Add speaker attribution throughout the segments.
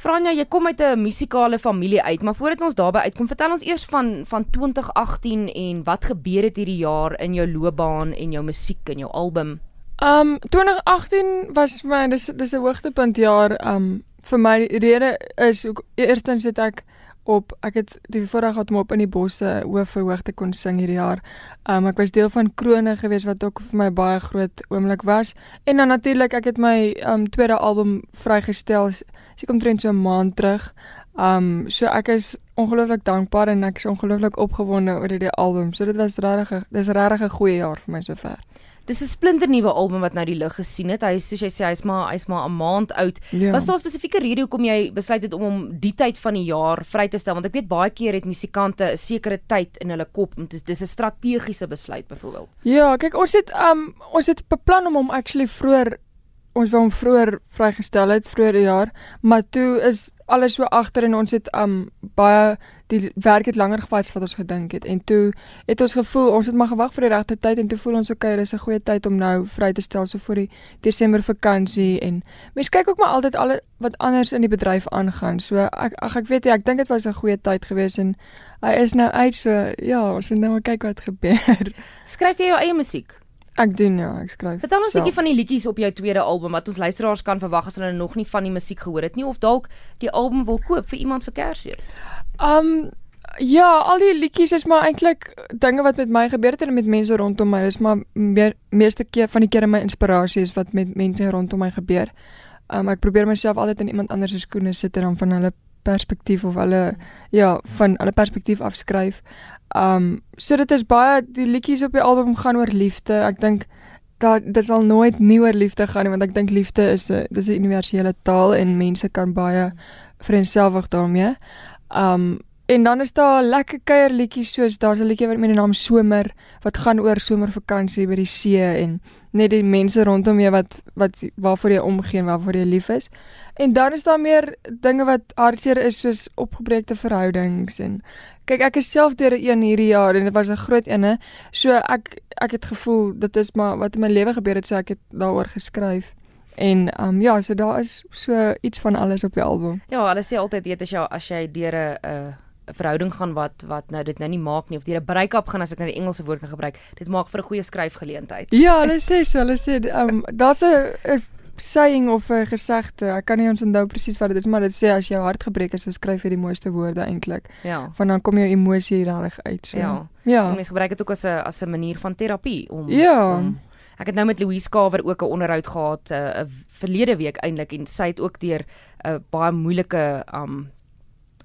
Speaker 1: Franja, jy kom uit 'n musikale familie uit, maar voordat ons daarby uitkom, vertel ons eers van van 2018 en wat gebeur het hierdie jaar in jou loopbaan en jou musiek en jou album.
Speaker 2: Um 2018 was my dis dis 'n hoogtepunt jaar um vir my rede is ook eerstens het ek op ek het die voorreg gehad om op in die bosse hoof verhoogte kon sing hierdie jaar. Um ek was deel van Krone geweest wat ook vir my baie groot oomblik was. En dan natuurlik ek het my um tweede album vrygestel seker omtrent so 'n maand terug. Um so ek is ongelooflik dankbaar en ek is ongelooflik opgewonde oor hierdie album. So dit was regtig dis regtig 'n goeie jaar vir my sover.
Speaker 1: Dis 'n splinternuwe album wat nou die lig gesien het. Hy soos jy sê hy's maar hy's maar 'n maand oud. Ja. Was daar 'n spesifieke rede hoekom jy besluit het om hom die tyd van die jaar vry te stel? Want ek weet baie keer het musikante 'n sekere tyd in hulle kop. Dit is dis 'n strategiese besluit byvoorbeeld.
Speaker 2: Ja, kyk ons het um ons het beplan om hom actually vroeër ons wou hom vroeër vrygestel het vroeër jaar, maar toe is alles so agter en ons het um baie die werk het langer gevat as wat ons gedink het. En toe het ons gevoel ons het maar gewag vir die regte tyd en toe voel ons okay dis 'n goeie tyd om nou vry te stel so vir die Desember vakansie. En mense kyk ook maar altyd alle wat anders in die bedryf aangaan. So ek ag ek weet jy ek dink dit was 'n goeie tyd gewees en hy is nou uit so ja ons moet nou maar kyk wat gebeur.
Speaker 1: Skryf jy jou eie musiek
Speaker 2: Ek doen ja, ek skryf.
Speaker 1: Vertel ons 'n bietjie van die liedjies op jou tweede album wat ons luisteraars kan verwag as hulle nog nie van die musiek gehoor het nie of dalk die album wil koop vir iemand vir Kersfees.
Speaker 2: Um ja, al die liedjies is maar eintlik dinge wat met my gebeur het en met mense rondom my. Dis maar meer meeste keer van die kere my inspirasie is wat met mense rondom my gebeur. Um ek probeer myself altyd in iemand anders se skoene sit en dan van hulle perspektief of hulle ja, van hulle perspektief afskryf. Um so dit is baie die liedjies op die album gaan oor liefde. Ek dink dat dit sal nooit nie oor liefde gaan nie want ek dink liefde is 'n dis 'n universele taal en mense kan baie vereenselwig daarmee. Um en dan is daar lekker kuierliedjies soos daar's 'n liedjie wat met die naam Somer wat gaan oor somervakansie by die see en net die mense rondom jou wat wat waarvoor jy omgee en waarvoor jy lief is. En dan is daar meer dinge wat hartseer is soos opgebreekte verhoudings en kyk ek is self deur 'n een hierdie jaar en dit was 'n groot ene. So ek ek het gevoel dit is maar wat in my lewe gebeur het so ek het daaroor geskryf. En ehm um, ja, so daar is so iets van alles op die album.
Speaker 1: Ja, hulle sê altyd weet as jy as jy deur 'n 'n verhouding gaan wat wat nou dit nou nie maak nie of deur 'n break-up gaan as ek nou die Engelse woord kan gebruik, dit maak vir 'n goeie skryfgeleentheid.
Speaker 2: Ja, hulle sê so, hulle sê ehm um, daar's 'n saying of 'n gesegde. Ek kan nie ons onthou presies wat dit is, maar dit sê as jou hart gebreek is, so skryf jy die mooiste woorde eintlik.
Speaker 1: Ja.
Speaker 2: Want dan kom jou emosie reg uit. So.
Speaker 1: Ja. Ja. En mense gebruik dit ook as 'n as 'n manier van terapie om
Speaker 2: Ja.
Speaker 1: Om, ek het nou met Louise Kaver ook 'n onderhoud gehad 'n uh, verlede week eintlik en sy het ook deur 'n uh, baie moeilike um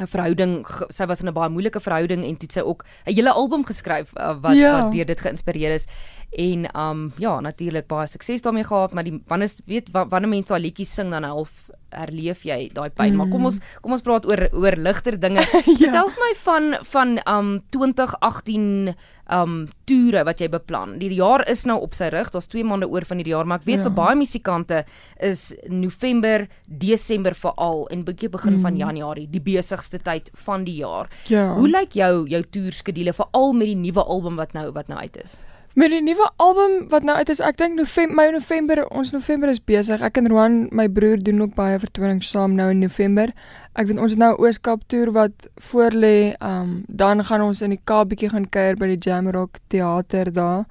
Speaker 1: 'n verhouding sy was in 'n baie moeilike verhouding en toe sy ook 'n hele album geskryf uh, wat ja. wat deur dit geïnspireer is en um ja natuurlik baie sukses daarmee gehad maar die wanneer weet wanneer mense daai liedjies sing dan half herleef jy daai pyn mm. maar kom ons kom ons praat oor oor ligter dinge ja. vertel my van van um 2018 um toere wat jy beplan die jaar is nou op sy rug daar's 2 maande oor van hierdie jaar maar ek weet ja. vir baie musikante is November Desember veral en bietjie begin mm. van Januarie die besigste tyd van die jaar
Speaker 2: ja.
Speaker 1: hoe lyk jou jou toerskedule veral met die nuwe album wat nou wat nou uit is
Speaker 2: Met die nuwe album wat nou uit is, ek dink November, my November, ons November is besig. Ek en Roan, my broer, doen ook baie vertonings saam nou in November. Ek weet ons het nou Ooskaap toer wat voor lê. Um dan gaan ons in die Kaap bietjie gaan kuier by die Jamrock teater daar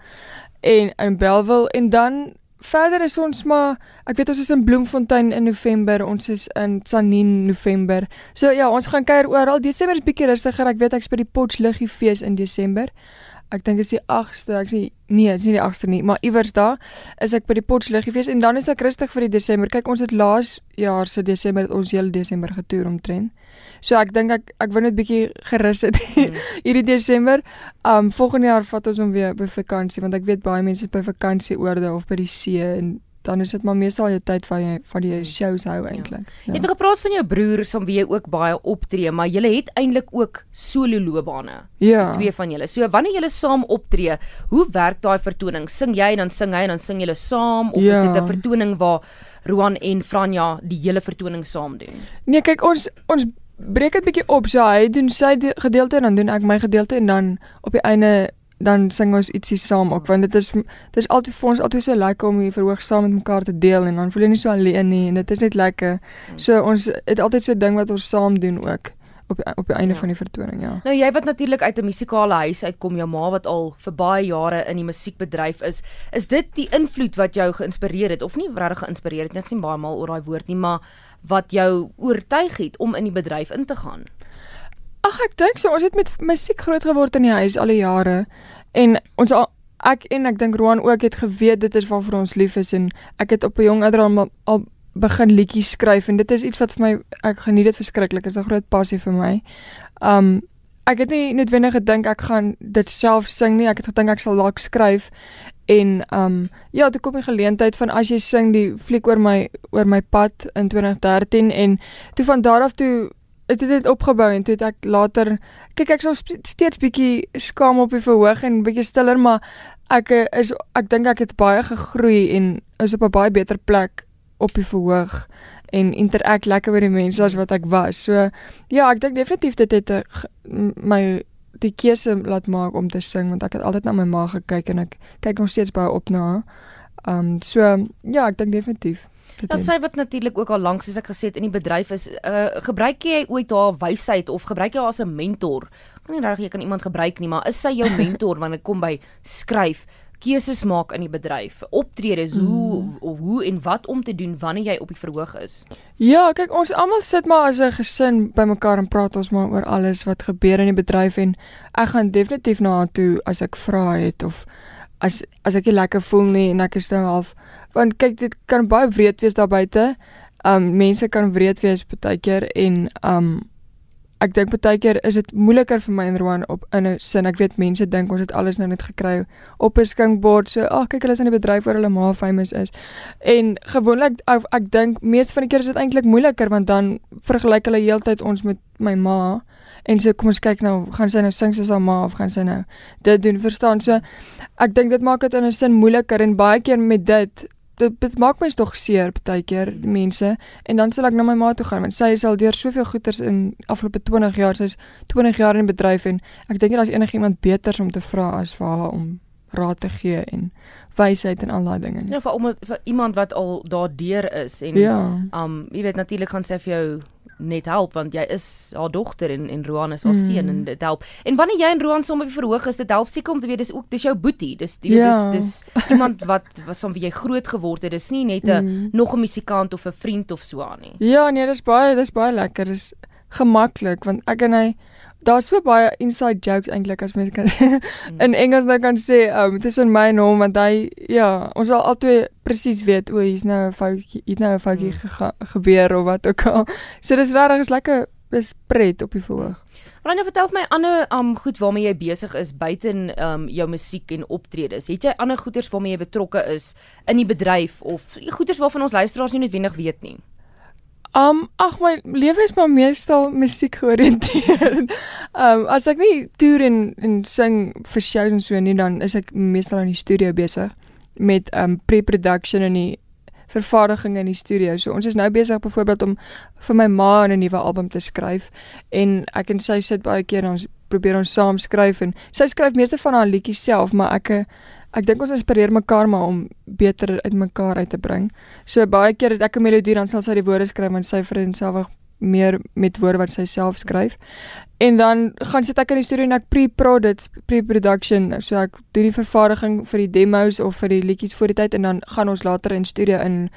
Speaker 2: en in Bellville en dan verder is ons maar ek weet ons is in Bloemfontein in November, ons is in Tsanin November. So ja, ons gaan kuier oral. Desember is bietjie rustiger. Ek weet ek's by die Potsluggie fees in Desember ek dink is die 8ste, ek sê nee, dit is nie die 8ste nie, maar iewers daar is ek by die Potsluggiefees en dan is ek rustig vir die Desember. Kyk, ons het laas jaar se Desember het ons hele Desember getoer omtrent. So ek dink ek ek wou net bietjie gerus het mm. hierdie Desember. Um volgende jaar vat ons hom weer by vakansie want ek weet baie mense is by vakansie oorde of by die see en dan is dit maar meestal jou tyd van jy van die hmm. shows hou eintlik. Ja.
Speaker 1: Ja. Jy het gepraat van jou broer som wie jy ook baie optree, maar julle het eintlik ook solo loopbane.
Speaker 2: Ja.
Speaker 1: Twee van julle. So wanneer julle saam optree, hoe werk daai vertoning? Sing jy en dan sing hy en dan sing julle saam of ja. is dit 'n vertoning waar Roan en Franja die hele vertoning saam doen?
Speaker 2: Nee, kyk ons ons breek dit bietjie op. So hy doen sy gedeelte en dan doen ek my gedeelte en dan op die einde dan sing ons ietsie saam ook want dit is dit is altyd vir ons altyd so lekker om hier verhoog saam met mekaar te deel en dan voel jy nie so alleen nie en dit is net lekker. So ons het altyd so 'n ding wat ons saam doen ook op op die einde ja. van die vertoning, ja.
Speaker 1: Nou jy wat natuurlik uit 'n musikale huis uitkom, jou ma wat al vir baie jare in die musiekbedryf is, is dit die invloed wat jou geïnspireer het of nie regtig geïnspireer het nie? Ek sien baie maal oor daai woord nie, maar wat jou oortuig het om in die bedryf in te gaan?
Speaker 2: Ag ek dink so ons het met musiek groot geword in die huis al die jare en ons al, ek en ek dink Roan ook het geweet dit is waarvoor ons lief is en ek het op 'n jong ouderdom al, al begin liedjies skryf en dit is iets wat vir my ek geniet dit verskriklik is 'n groot passie vir my. Um ek het nie noodwendig gedink ek gaan dit self sing nie ek het gedink ek sal dalk skryf en um ja toe kom die geleentheid van as jy sing die fliek oor my oor my pad in 2013 en toe van daar af toe het dit het opgebou en toe het ek later kyk ek was steeds bietjie skaam op die verhoog en bietjie stiller maar ek eh, is ek dink ek het baie gegroei en is op 'n baie beter plek op die verhoog en interak lekker met die mense as wat ek was. So ja, ek dink definitief dit het eh, my die keuse laat maak om te sing want ek het altyd na my ma gekyk en ek kyk nog steeds baie op na haar. Ehm um, so ja, ek dink definitief.
Speaker 1: Ja, sy wat natuurlik ook al lank soos ek gesê het in die bedryf is, uh gebruik jy ooit haar wysheid of gebruik jy haar as 'n mentor? Kan nie regtig jy kan iemand gebruik nie, maar is sy jou mentor wanneer dit kom by skryf, keuses maak in die bedryf, optredes, mm. hoe hoe en wat om te doen wanneer jy op die verhoog is?
Speaker 2: Ja, kyk ons almal sit maar as 'n gesin bymekaar en praat ons maar oor alles wat gebeur in die bedryf en ek gaan definitief na haar toe as ek vra het of as as ek nie lekker voel nie en ek is nou half want kyk dit kan baie wreed wees daar buite. Um mense kan wreed wees baie keer en um ek dink baie keer is dit moeiliker vir my en Roan op in 'n sin. Ek weet mense dink ons het alles nou net gekry op 'n skinkbord. So, ag kyk hulle is in die bedryf waar hulle ma famous is. En gewoonlik ek, ek dink meeste van die keer is dit eintlik moeiliker want dan vergelyk hulle heeltyd ons met my ma en so kom ons kyk nou gaan sy nou sing soos haar ma of gaan sy nou dit doen verstaan so ek dink dit maak dit in 'n sin moeiliker en baie keer met dit dit, dit maak my tog seer baie keer die mense en dan sal ek na my ma toe gaan want sy is al deur soveel goeters in afgelope 20 jaar sy's 20 jaar in die bedryf en ek dink nie daar's enigiemand beters om te vra as vir haar om raad te gee en wysheid en al daai dinge.
Speaker 1: Ja, vir, om, vir iemand wat al daardeur is en ja. um jy weet natuurlik gaan sy vir jou net help want jy is haar dogter en en Roan is haar mm. seun en dit help. En wanneer jy en Roan saam op die verhoog is, dit help seker om te weet dis ook dis jou boetie. Dis jy weet ja. dis dis iemand wat wat saam wie jy groot geword het. Dis nie net 'n mm. nog 'n musikant of 'n vriend of so aan nie.
Speaker 2: Ja, nee, dis baie dis baie lekker. Dis gemaklik want ek en hy daar's so baie inside jokes eintlik as mense kan in Engels nou kan sê um tussen my en hom want hy ja ons sal albei presies weet o hier's nou 'n foutjie hier nou 'n foutjie mm. gebeur of wat ook al so dis regtig is lekker dis pret op die verhoog
Speaker 1: dan vertel my ander um goed waarmee jy besig is buiten um jou musiek en optredes. Het jy ander goeders waarmee jy betrokke is in die bedryf of goeders waarvan ons luisteraars nie noodwendig weet nie?
Speaker 2: Um ag my lewe is maar meestal musiek georiënteerd. um as ek nie toer en en sing vir shows en so nie dan is ek meestal in die studio besig met um pre-production en die vervaardiging in die studio. So ons is nou besig byvoorbeeld om vir my ma 'n nuwe album te skryf en ek en sy sit baie keer ons probeer ons saam skryf en sy skryf meeste van haar liedjies self, maar ek ek dink ons inspireer mekaar maar om beter uit mekaar uit te bring. So baie keer as ek 'n melodie dan sal sy die woorde skryf en sy vereenselwig meer met woorde wat sy self skryf. En dan gaan sit ek in die studio en ek pre-prod pre-production, so ek doen die vervaardiging vir die demos of vir die liedjies voor die tyd en dan gaan ons later in studio in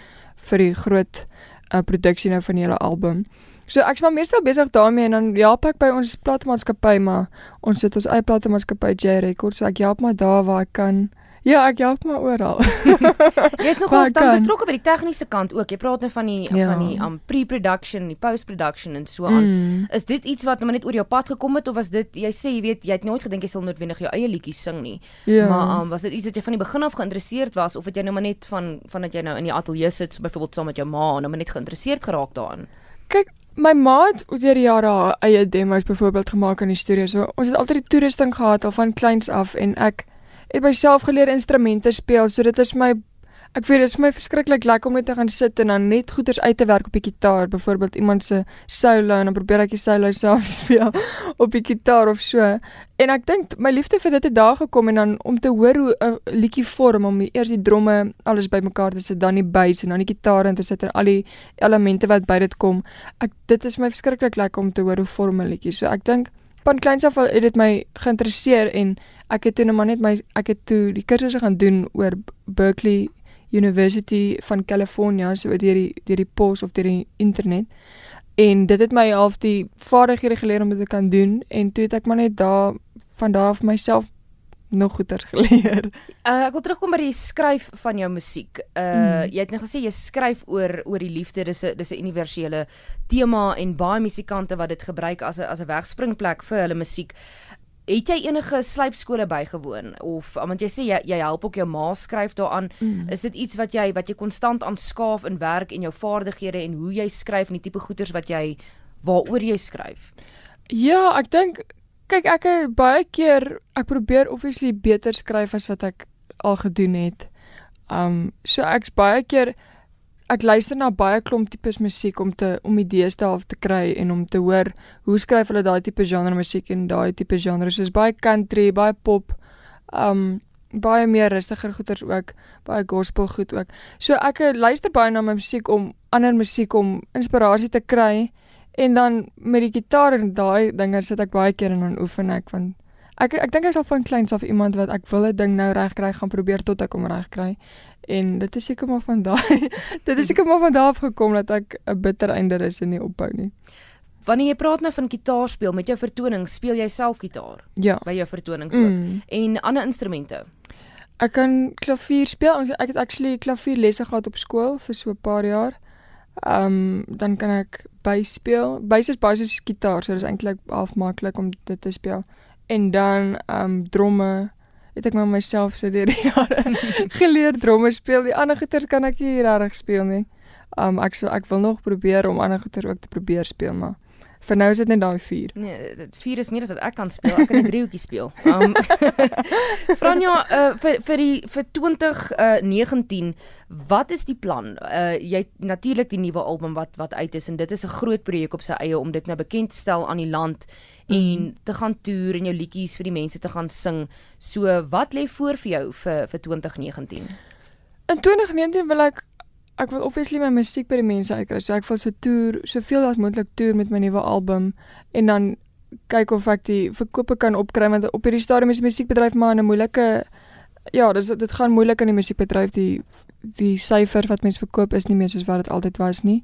Speaker 2: vir die groot uh, produksie nou van die hele album. So ek's maar meestal besig daarmee en dan help ek by ons platemaatskappy maar ons sit ons eie platemaatskappy J Records, so ek help maar daar waar ek kan. Ja, ek help maar oral.
Speaker 1: jy is nogal dan betrokke by die tegniese kant ook. Jy praat nou van die ja. van die um pre-production, die post-production en so aan. Mm. Is dit iets wat nou net oor jou pad gekom het of was dit jy sê jy weet jy het nooit gedink jy sal noodwendig jou eie liedjies sing nie. Ja. Maar um was dit iets wat jy van die begin af geïnteresseerd was of het jy nou maar net van van dat jy nou in die ateljee sit byvoorbeeld saam met jou ma en nou maar net geïnteresseerd geraak daarin?
Speaker 2: Kyk, my ma het oor die jare haar eie demos byvoorbeeld gemaak in die studio. So ons het altyd die toerusting gehad al van kleins af en ek het myself geleer instrumente speel, so dit is my Ek weet dit is my verskriklik lekker om net te gaan sit en dan net goeters uit te werk op die gitaar, byvoorbeeld iemand se solo en dan probeer ek die solo self speel op die gitaar of so. En ek dink my liefde vir dit het daar gekom en dan om te hoor hoe 'n liedjie vorm om eers die dromme alles bymekaar te sit, dan die bass en dan die gitaar in te sit en al die elemente wat by dit kom. Ek dit is my verskriklik lekker om te hoor hoe vorm 'n liedjie. So ek dink van kleins af het dit my geïnteresseer en ek het toe net maar net my ek het toe die kursusse gaan doen oor Berkeley University van California so deur die deur die pos of deur die internet. En dit het my half die vaardighede geleer om dit te kan doen en toe het ek maar net daar van daar af myself nog goeie geleer.
Speaker 1: Uh, ek wil terugkom by die skryf van jou musiek. Uh mm. jy het net gesê jy skryf oor oor die liefde. Dis 'n dis 'n universele tema en baie musikante wat dit gebruik as 'n as 'n wegspringplek vir hulle musiek. Het jy enige slypskole bygewoon of want jy sê jy jy help ook jou ma skryf daaraan mm. is dit iets wat jy wat jy konstant aanskaaf in werk en jou vaardighede en hoe jy skryf en die tipe goeters wat jy waaroor jy skryf
Speaker 2: Ja ek dink kyk ek baie keer ek probeer obviously beter skryf as wat ek al gedoen het. Um so ek's baie keer ek luister na baie klomp tipes musiek om te om idees te half te kry en om te hoor hoe skryf hulle daai tipe genre musiek en daai tipe genre. Soos baie country, baie pop, um baie meer rustiger goeters ook, baie gospel goed ook. So ek luister baie na my musiek om ander musiek om inspirasie te kry en dan met die gitaar en daai dinge sit ek baie keer en dan oefen ek want ek ek dink ek sal van kleins af iemand wat ek wil 'n ding nou reg kry gaan probeer tot ek hom reg kry. En dit is seker maar van daai dit is seker maar van daar af gekom dat ek 'n bitter einder is in die opbou nie.
Speaker 1: Wanneer jy praat nou van gitaar speel met jou vertoning, speel jy self gitaar?
Speaker 2: Ja.
Speaker 1: By jou vertonings ook. Mm. En ander instrumente?
Speaker 2: Ek kan klavier speel. Ek het actually klavierlesse gehad op skool vir so 'n paar jaar. Ehm um, dan kan ek bass speel. Bass is basies soos gitaar, so dit is eintlik half maklik om dit te speel en dan um dromme het ek maar myself so deur die jare geleer dromme speel. Die ander goeters kan ek nie regtig speel nie. Um ek so ek wil nog probeer om ander goeters ook te probeer speel, maar vir nou is dit net daai 4.
Speaker 1: Nee, dit 4 is meer as wat ek kan speel. Ek kan 'n driehoekie speel. Um Franja uh, vir vir die vir 2019, uh, wat is die plan? Uh jy natuurlik die nuwe album wat wat uit is en dit is 'n groot projek op sy eie om dit nou bekend te stel aan die land en mm. te gaan toer en jou liedjies vir die mense te gaan sing. So wat lê voor vir jou vir vir 2019?
Speaker 2: In 2019 wil ek ek wil obviously my musiek by die mense uitkry. So ek wil so toer, soveel as moontlik toer met my nuwe album en dan kyk of ek die verkope kan opkry want op hierdie stadium is die musiekbedryf maar in 'n moeilike ja, dis dit gaan moeilik in die musiekbedryf die die syfer wat mense verkoop is nie meer soos wat dit altyd was nie.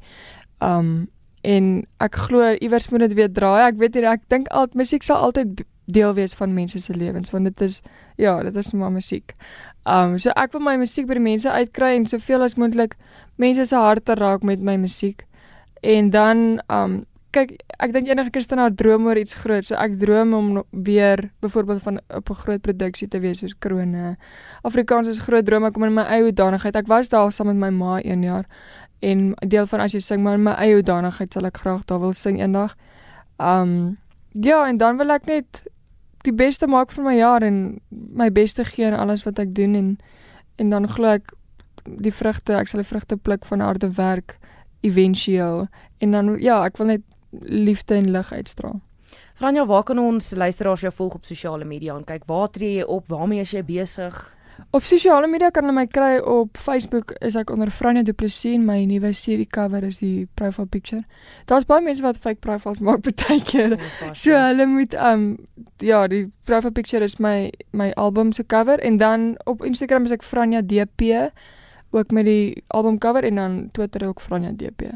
Speaker 2: Um en ek glo iewers moet dit weer draai. Ek weet nie ek dink al musiek sal altyd deel wees van mense se lewens want dit is ja, dit is maar musiek. Um so ek wil my musiek by die mense uitkry en soveel as moontlik mense se harte raak met my musiek. En dan um kyk, ek dink enige kunstenaar droom oor iets groot. So ek droom om weer byvoorbeeld van op 'n groot produksie te wees soos Krone. Afrikaans is groot droom ek om in my eie hoedanigheid. Ek was daar saam met my ma 1 jaar en deel van as jy sing maar in my eie hoedanigheid sal ek graag daar wil sing eendag. Um ja, en dan wil ek net die beste maak van my jaar en my beste gee in alles wat ek doen en en dan glo ek die vrugte, ek sal die vrugte pluk van harde werk éventueel en dan ja, ek wil net liefde en lig uitstraal.
Speaker 1: Franja, waar kan ons luisteraars jou volg op sosiale media en kyk waar tree jy op? Waarmee is jy besig?
Speaker 2: Op sosiale media kan hulle my kry op Facebook is ek onder Franja Du Plessis en my nuwe serie cover is die profile picture. Daar's baie mense wat fake profiles maak baie keer. So hulle moet um ja, die profile picture is my my album se cover en dan op Instagram is ek Franja DP ook met die album cover en dan Twitter ook Franja DP.